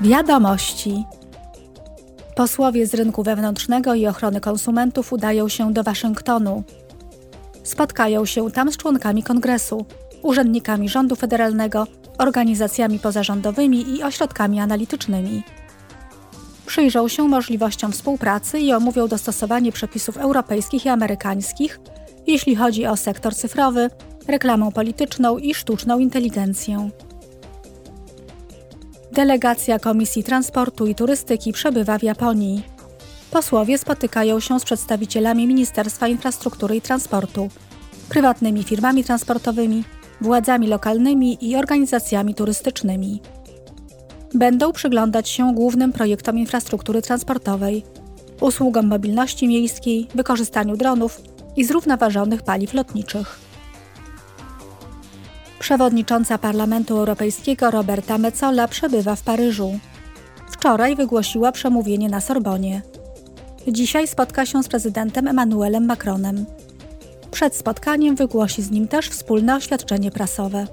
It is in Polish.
Wiadomości. Posłowie z rynku wewnętrznego i ochrony konsumentów udają się do Waszyngtonu. Spotkają się tam z członkami kongresu, urzędnikami rządu federalnego, organizacjami pozarządowymi i ośrodkami analitycznymi. Przyjrzą się możliwościom współpracy i omówią dostosowanie przepisów europejskich i amerykańskich, jeśli chodzi o sektor cyfrowy, reklamę polityczną i sztuczną inteligencję. Delegacja Komisji Transportu i Turystyki przebywa w Japonii. Posłowie spotykają się z przedstawicielami Ministerstwa Infrastruktury i Transportu, prywatnymi firmami transportowymi, władzami lokalnymi i organizacjami turystycznymi. Będą przyglądać się głównym projektom infrastruktury transportowej, usługom mobilności miejskiej, wykorzystaniu dronów i zrównoważonych paliw lotniczych. Przewodnicząca Parlamentu Europejskiego Roberta Metzola przebywa w Paryżu. Wczoraj wygłosiła przemówienie na Sorbonie. Dzisiaj spotka się z prezydentem Emmanuelem Macronem. Przed spotkaniem wygłosi z nim też wspólne oświadczenie prasowe.